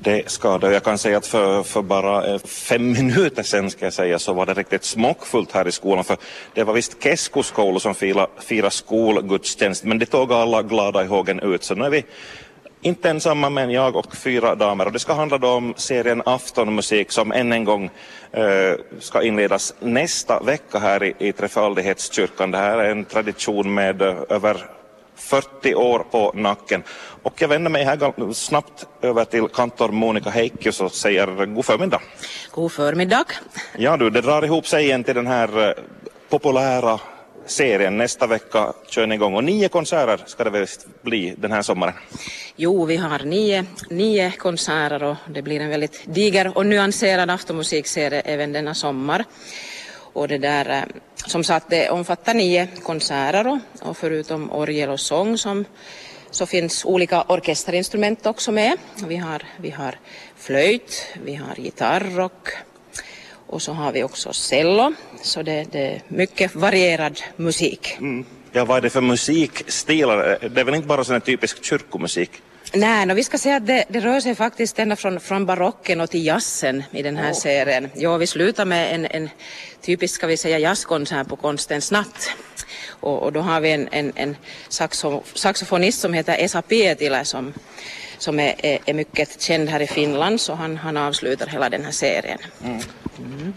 Det ska det. Jag kan säga att för, för bara eh, fem minuter sedan ska jag säga så var det riktigt smockfullt här i skolan för det var visst Keskoskoulu som firade fira skolgudstjänst men det tog alla glada i hågen ut så nu är vi inte ensamma men jag och fyra damer och det ska handla då om serien Aftonmusik som än en gång eh, ska inledas nästa vecka här i, i Trefaldighetskyrkan. Det här är en tradition med eh, över 40 år på nacken. Och jag vänder mig här snabbt över till kantor Monica Heikkis och säger god förmiddag. God förmiddag. Ja du, det drar ihop sig igen till den här eh, populära serien. Nästa vecka kör ni igång och nio konserter ska det väl bli den här sommaren? Jo, vi har nio, nio konserter och det blir en väldigt diger och nyanserad aftonmusikserie även denna sommar. Och det där, eh, som sagt, det omfattar nio konserter och, och förutom orgel och sång som så finns olika orkesterinstrument också med. Vi har, vi har flöjt, vi har gitarr och, och så har vi också cello. Så det, det är mycket varierad musik. Mm. Ja, vad är det för musikstilar? Det är väl inte bara sån typisk kyrkomusik? Nej, no, vi ska säga att det, det, rör sig faktiskt ända från, från barocken och till jazzen i den här oh. serien. Ja, vi slutar med en, en typisk, ska vi säga, jazzkonsert på Konstens natt. Och, och då har vi en, en, en saxo, saxofonist som heter Esa Pietilä som, som är, är, är, mycket känd här i Finland så han, han avslutar hela den här serien. Mm. Mm.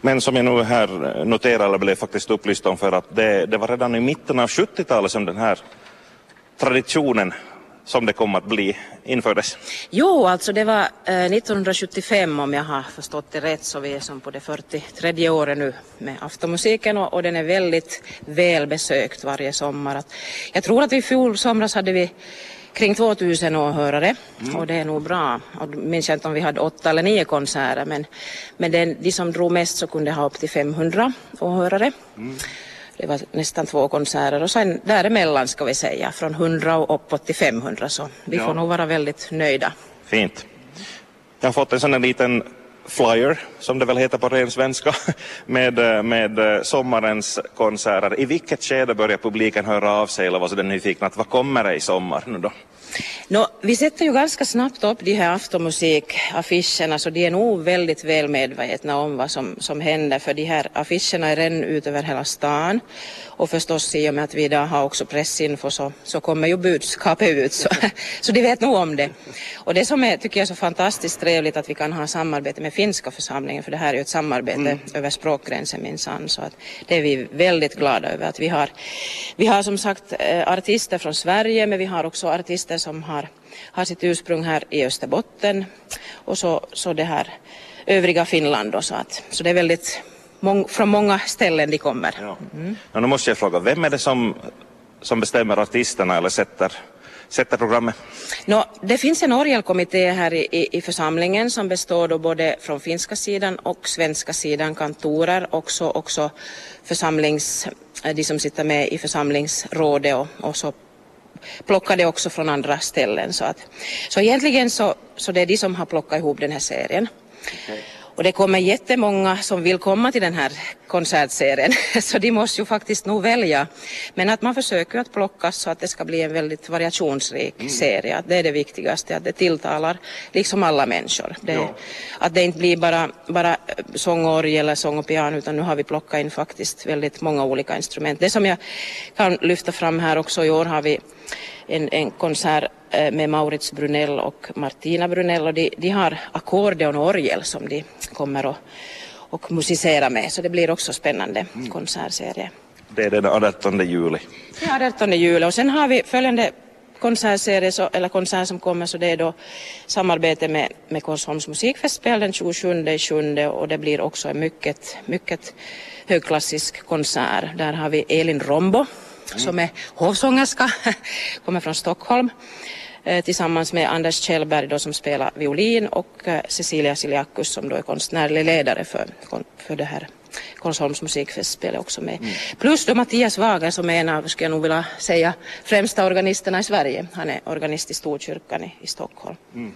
Men som jag nu här noterar eller blev faktiskt upplyst om för att det, det var redan i mitten av 70-talet som den här traditionen som det kom att bli infördes? Jo, alltså det var eh, 1975 om jag har förstått det rätt så vi är som på det 43 året nu med aftonmusiken och, och den är väldigt välbesökt varje sommar. Att, jag tror att i fjol somras hade vi kring 2000 åhörare mm. och det är nog bra. Och minns jag inte om vi hade åtta eller nio konserter men, men den, de som drog mest så kunde ha upp till 500 åhörare. Mm. Det var nästan två konserter och sen däremellan ska vi säga från 100 och uppåt till 500 så vi ja. får nog vara väldigt nöjda. Fint. Jag har fått en sån här liten flyer, som det väl heter på ren svenska, med, med sommarens konserter. I vilket skede börjar publiken höra av sig eller var så den nyfikna att vad kommer det i sommar nu då? No, vi sätter ju ganska snabbt upp de här aftonmusikaffischerna så de är nog väldigt väl medvetna om vad som, som händer för de här affischerna är redan ut över hela stan och förstås i och med att vi idag har också pressinfo så, så kommer ju budskapet ut så, så de vet nog om det. Och det som är, tycker jag är så fantastiskt trevligt att vi kan ha samarbete med finska församlingen för det här är ju ett samarbete mm. över språkgränsen minsann så att det är vi väldigt glada över att vi har. Vi har som sagt eh, artister från Sverige men vi har också artister som har, har sitt ursprung här i Österbotten och så, så det här övriga Finland då, så att så det är väldigt mång, från många ställen de kommer. Ja. Mm. Ja, nu måste jag fråga, vem är det som, som bestämmer artisterna eller sätter sätter programmet? No, det finns en orgelkommitté här i, i, i, församlingen som består då både från finska sidan och svenska sidan, kantorer, också, också församlings, de som sitter med i församlingsrådet och, och så plockade också från andra ställen. Så, att, så egentligen så, så det är de som har plockat ihop den här serien. Okay. Och det kommer jättemånga som vill komma till den här konsertserien så de måste ju faktiskt nog välja. Men att man försöker att plocka så att det ska bli en väldigt variationsrik mm. serie. Det är det viktigaste, att det tilltalar liksom alla människor. Det, ja. Att det inte blir bara, bara sång och orgel eller sång och piano utan nu har vi plockat in faktiskt väldigt många olika instrument. Det som jag kan lyfta fram här också i år har vi en, en konsert eh, med Maurits Brunell och Martina Brunell och de, de har ackordeon och orgel som de kommer att och musicera med så det blir också spännande mm. konsertserie. Det är den 18 juli. Ja, 18 juli och sen har vi följande konsertserie så, eller konsert som kommer så det är då samarbete med, med Korsholms musikfestspel den 27 7 och det blir också en mycket, mycket högklassisk konsert. Där har vi Elin Rombo som är hovsångerska, kommer från Stockholm eh, tillsammans med Anders Kjellberg då, som spelar violin och eh, Cecilia Siliakus som då är konstnärlig ledare för, för det här Konsolms musikfestspel också med. Mm. Plus då Mattias Wager som är en av, skulle jag nog vilja säga, främsta organisterna i Sverige. Han är organist i Storkyrkan i, i Stockholm. Mm.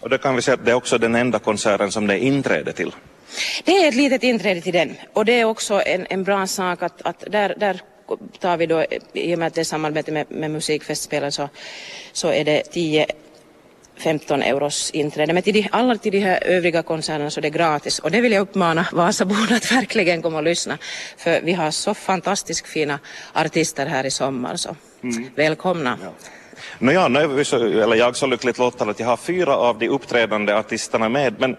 Och då kan vi säga att det är också den enda konserten som det är inträde till. Det är ett litet inträde till den och det är också en, en bra sak att, att där, där tar vi då, i och med att det är samarbete med, med musikfestspelen så, så är det tio 15 euros inträde. Men till de, alla till de här övriga konserterna så är det gratis. Och det vill jag uppmana Vasaborna att verkligen komma och lyssna. För vi har så fantastiskt fina artister här i sommar. Så mm. välkomna. Ja. Nåja, nu är vi så, eller jag så lyckligt lottad att jag har fyra av de uppträdande artisterna med. Men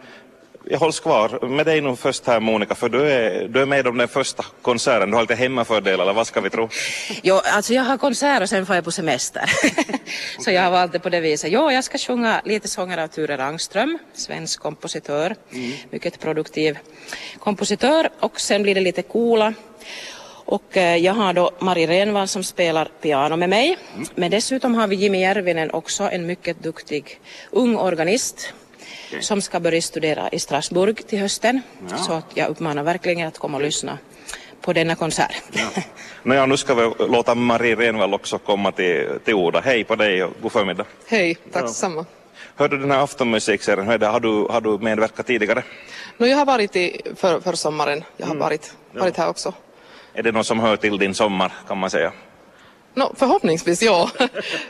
jag hålls kvar med dig nu först här Monica, för du är, du är med om den första konserten. Du har lite hemmafördel, eller vad ska vi tro? Jo, alltså jag har konsert och sen får jag på semester. så jag har valt det på det viset. Jo, jag ska sjunga lite sånger av Ture Rangström, svensk kompositör, mm. mycket produktiv kompositör. Och sen blir det lite coola och eh, jag har då Mari Renvall som spelar piano med mig. Mm. Men dessutom har vi Jimmy Järvinen också, en mycket duktig ung organist okay. som ska börja studera i Strasbourg till hösten. Ja. Så att jag uppmanar verkligen att komma och lyssna på denna konsert. Ja. Nåja, nu ska vi låta Marie Renvall också komma till, till orda. Hej på dig och god förmiddag. Hej, tack detsamma. Hörde du den här aftonmusikserien, har du, har du medverkat tidigare? No, jag har varit i för, för sommaren, jag har mm. varit, varit här också. Är det något som hör till din sommar kan man säga? No, förhoppningsvis ja.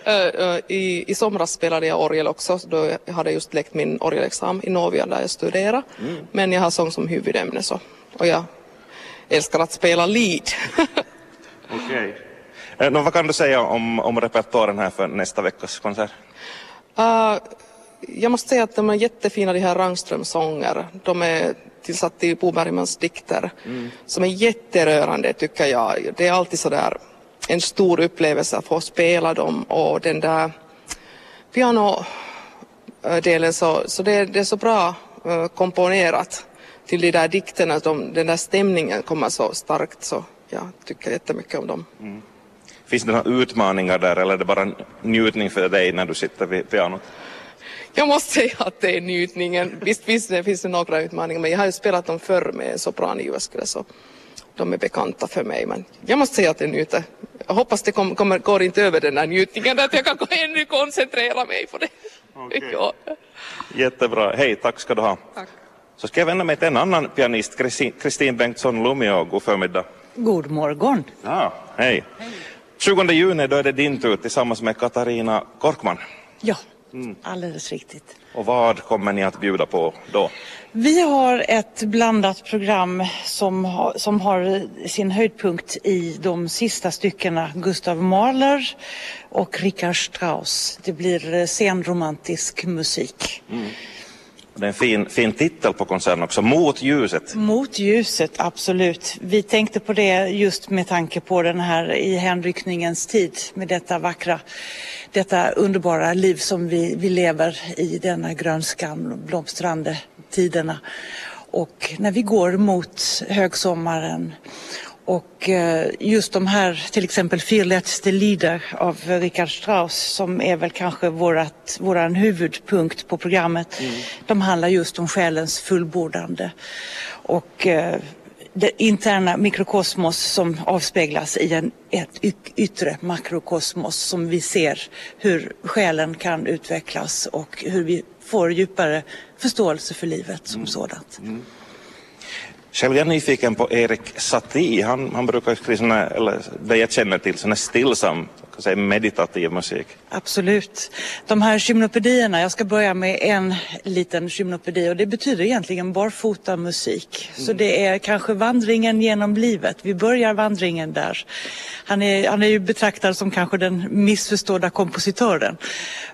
Eh, eh, I, I somras spelade jag orgel också, då jag hade just läckt min orgelexamen i Novia där jag studerade. Mm. Men jag har sång som huvudämne så, och jag älskar att spela lead. Okej. Okay. Eh, vad kan du säga om, om repertoaren här för nästa veckas konsert? Uh, jag måste säga att de är jättefina de här Rangström-sånger. De är tillsatt i Bo Bergmans dikter mm. som är jätterörande tycker jag. Det är alltid sådär en stor upplevelse att få spela dem och den där pianodelen så, så det, det är så bra uh, komponerat till de där dikterna, de, den där stämningen kommer så starkt så jag tycker jättemycket om dem. Mm. Finns det några utmaningar där eller är det bara en njutning för dig när du sitter vid pianot? Jag måste säga att det är njutningen. Visst finns det, finns det några utmaningar men jag har ju spelat dem förr med sopranljudskare så de är bekanta för mig. Men jag måste säga att det njuter. Jag hoppas det kommer, kommer, går inte över den här njutningen att jag kan ännu koncentrera mig på det. Okay. Ja. Jättebra. Hej, tack ska du ha. Tack. Så ska jag vända mig till en annan pianist, Kristin Bengtsson Lumio. God förmiddag. God morgon. Ja, hej. hej. 20 juni då är det din tur tillsammans med Katarina Korkman. Ja, mm. alldeles riktigt. Och vad kommer ni att bjuda på då? Vi har ett blandat program som, ha, som har sin höjdpunkt i de sista styckena Gustav Mahler och Richard Strauss. Det blir senromantisk musik. Mm. Det är en fin, fin titel på konserten också, Mot ljuset. Mot ljuset, absolut. Vi tänkte på det just med tanke på den här i hänryckningens tid med detta vackra, detta underbara liv som vi, vi lever i denna grönskan, blomstrande tiderna. Och när vi går mot högsommaren och eh, just de här, till exempel Vier letzte Lieder av Richard Strauss som är väl kanske vårat, våran huvudpunkt på programmet. Mm. De handlar just om själens fullbordande. Och eh, det interna mikrokosmos som avspeglas i en, ett yttre makrokosmos som vi ser hur själen kan utvecklas och hur vi får djupare förståelse för livet som mm. sådant. Mm. Själv är jag nyfiken på Erik Satie. Han, han brukar skriva eller det jag känner till, såna stillsam säga meditativ musik. Absolut. De här gymnopedierna, jag ska börja med en liten gymnopedi och det betyder egentligen barfota musik. Mm. Så det är kanske vandringen genom livet. Vi börjar vandringen där. Han är, han är ju betraktad som kanske den missförstådda kompositören.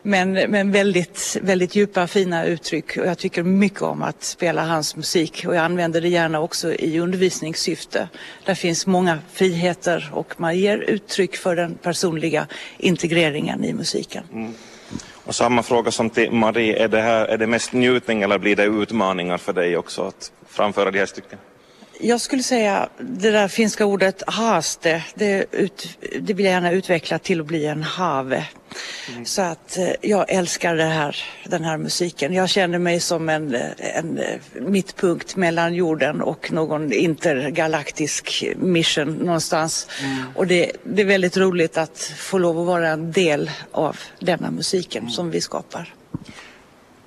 Men, men väldigt, väldigt djupa fina uttryck och jag tycker mycket om att spela hans musik och jag använder det gärna också i undervisningssyfte. Där finns många friheter och man ger uttryck för den personliga integreringen i musiken. Mm. Och samma fråga som till Marie, är det, här, är det mest njutning eller blir det utmaningar för dig också att framföra de här stycken? Jag skulle säga det där finska ordet haaste, det, ut, det vill jag gärna utveckla till att bli en have. Mm. Så att eh, jag älskar här, den här musiken. Jag känner mig som en, en mittpunkt mellan jorden och någon intergalaktisk mission någonstans. Mm. Och det, det, är väldigt roligt att få lov att vara en del av denna musiken mm. som vi skapar.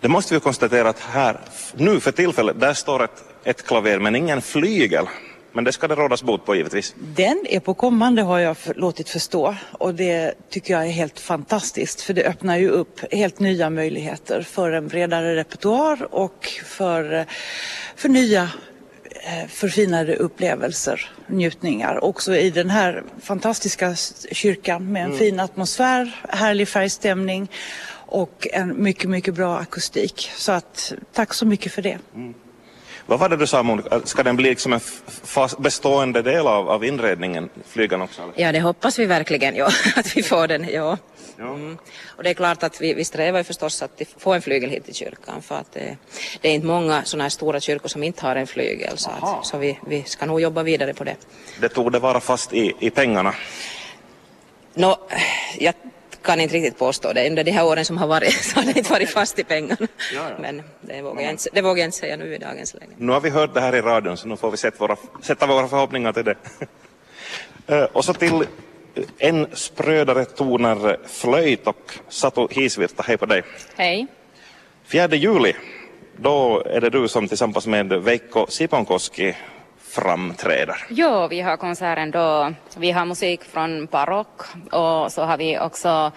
Det måste vi konstatera att här, nu för tillfället, där står ett, ett klaver men ingen flygel. Men det ska det rådas bot på givetvis. Den är på kommande har jag låtit förstå och det tycker jag är helt fantastiskt för det öppnar ju upp helt nya möjligheter för en bredare repertoar och för, för nya eh, förfinade upplevelser, njutningar. Också i den här fantastiska kyrkan med en mm. fin atmosfär, härlig färgstämning och en mycket, mycket bra akustik. Så att tack så mycket för det. Mm. Vad var det du sa Monica, ska den bli liksom en bestående del av, av inredningen, flygan också? Eller? Ja det hoppas vi verkligen, ja, att vi får den, ja. Mm. Och det är klart att vi, vi strävar ju förstås att få en flygel hit till kyrkan för att det, det är inte många sådana här stora kyrkor som inte har en flygel så, att, så vi, vi ska nog jobba vidare på det. Det tog det vara fast i, i pengarna? Nå, jag kan inte riktigt påstå det. Under de här åren som har varit så har det inte varit fast i pengarna. Ja, ja. Men det vågar, jag inte, det vågar jag inte säga nu i dagens läge. Nu har vi hört det här i radion så nu får vi sätta våra, sätta våra förhoppningar till det. Eh, och så till en sprödare toner flöjt och Satu Hisvirta, hej på dig. Hej. 4 juli, då är det du som tillsammans med Veikko Siponkoski framträder? Ja, vi har konserten då. Vi har musik från barock och så har vi också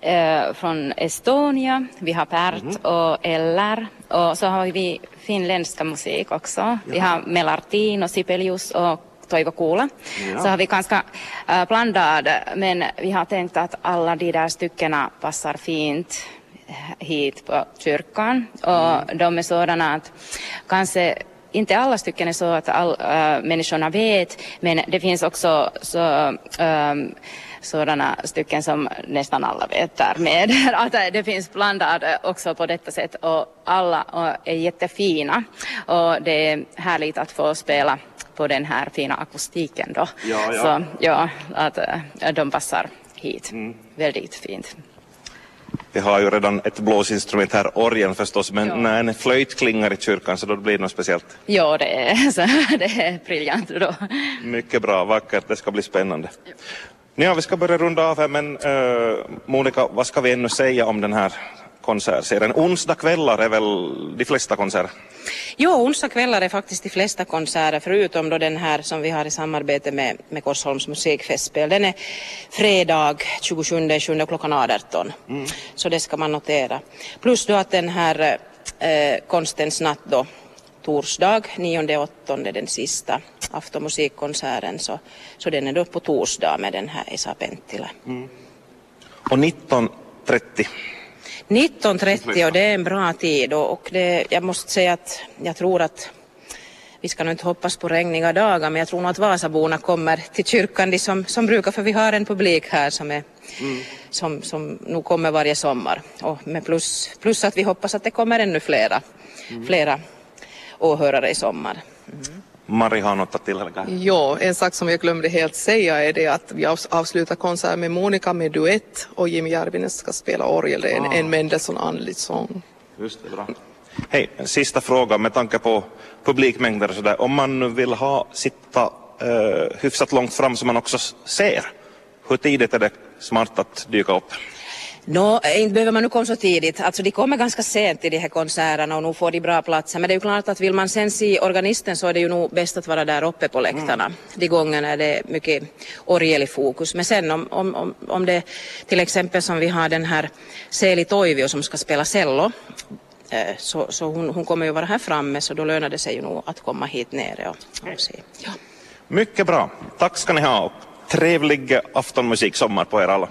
eh, från Estonia, vi har Pert mm. och LR och så har vi finländska musik också. Ja. Vi har Melartin och Sibelius och Toivo Kuula. Ja. Så har vi ganska äh, blandad, men vi har tänkt att alla de där styckena passar fint hit på kyrkan och mm. de är sådana att kanske inte alla stycken är så att all, äh, människorna vet, men det finns också så, ähm, sådana stycken som nästan alla vet därmed. Att det finns blandat också på detta sätt och alla är jättefina och det är härligt att få spela på den här fina akustiken då. Ja, ja. Så ja, att äh, de passar hit mm. väldigt fint. Vi har ju redan ett blåsinstrument här, orgeln förstås, men ja. när en flöjt klingar i kyrkan så då blir det något speciellt. Ja, det är, så, det är briljant då. Mycket bra, vackert, det ska bli spännande. Ja. Ja, vi ska börja runda av här, men uh, Monica, vad ska vi ännu säga om den här konsertserien? Onsdagskvällar är väl de flesta konserter? Jo, onsdagskvällar är faktiskt de flesta konserter förutom då den här som vi har i samarbete med, med Korsholms musikfestspel. Den är fredag 27 7 klockan 18. Mm. Så det ska man notera. Plus då att den här eh, Konstens natt då torsdag 9-8 den sista aftonmusikkonserten så, så den är då på torsdag med den här Esa Penttila. Mm. Och 19.30 19.30 och det är en bra tid och, det, jag måste säga att jag tror att vi ska nog inte hoppas på regniga dagar men jag tror nog att Vasaborna kommer till kyrkan de som, som brukar för vi har en publik här som, är, mm. som, som nog kommer varje sommar och med plus, plus att vi hoppas att det kommer ännu flera, mm. flera åhörare i sommar. Mm. Mari har något att tillägga. Ja, en sak som jag glömde helt säga är det att vi avslutar konserten med Monica med duett och Jim Järvinen ska spela orgel. Det är en, ah. en Mendelssohn andlig sång. Just det, bra. Hej, sista fråga med tanke på publikmängder och sådär. Om man vill ha sitta uh, hyfsat långt fram så man också ser, hur tidigt är det smart att dyka upp? Nå, inte behöver man nu komma så tidigt. Alltså de kommer ganska sent till de här konserterna och nu får de bra platser. Men det är ju klart att vill man sen se organisten så är det ju nog bäst att vara där uppe på läktarna. Mm. De gångerna är det mycket orgel i fokus. Men sen om, om, om det till exempel som vi har den här Seli Toivio som ska spela cello eh, så, så hon, hon, kommer ju vara här framme så då lönar det sig ju nog att komma hit nere och, och se. Ja. Mycket bra. Tack ska ni ha och trevlig aftonmusik sommar på er alla.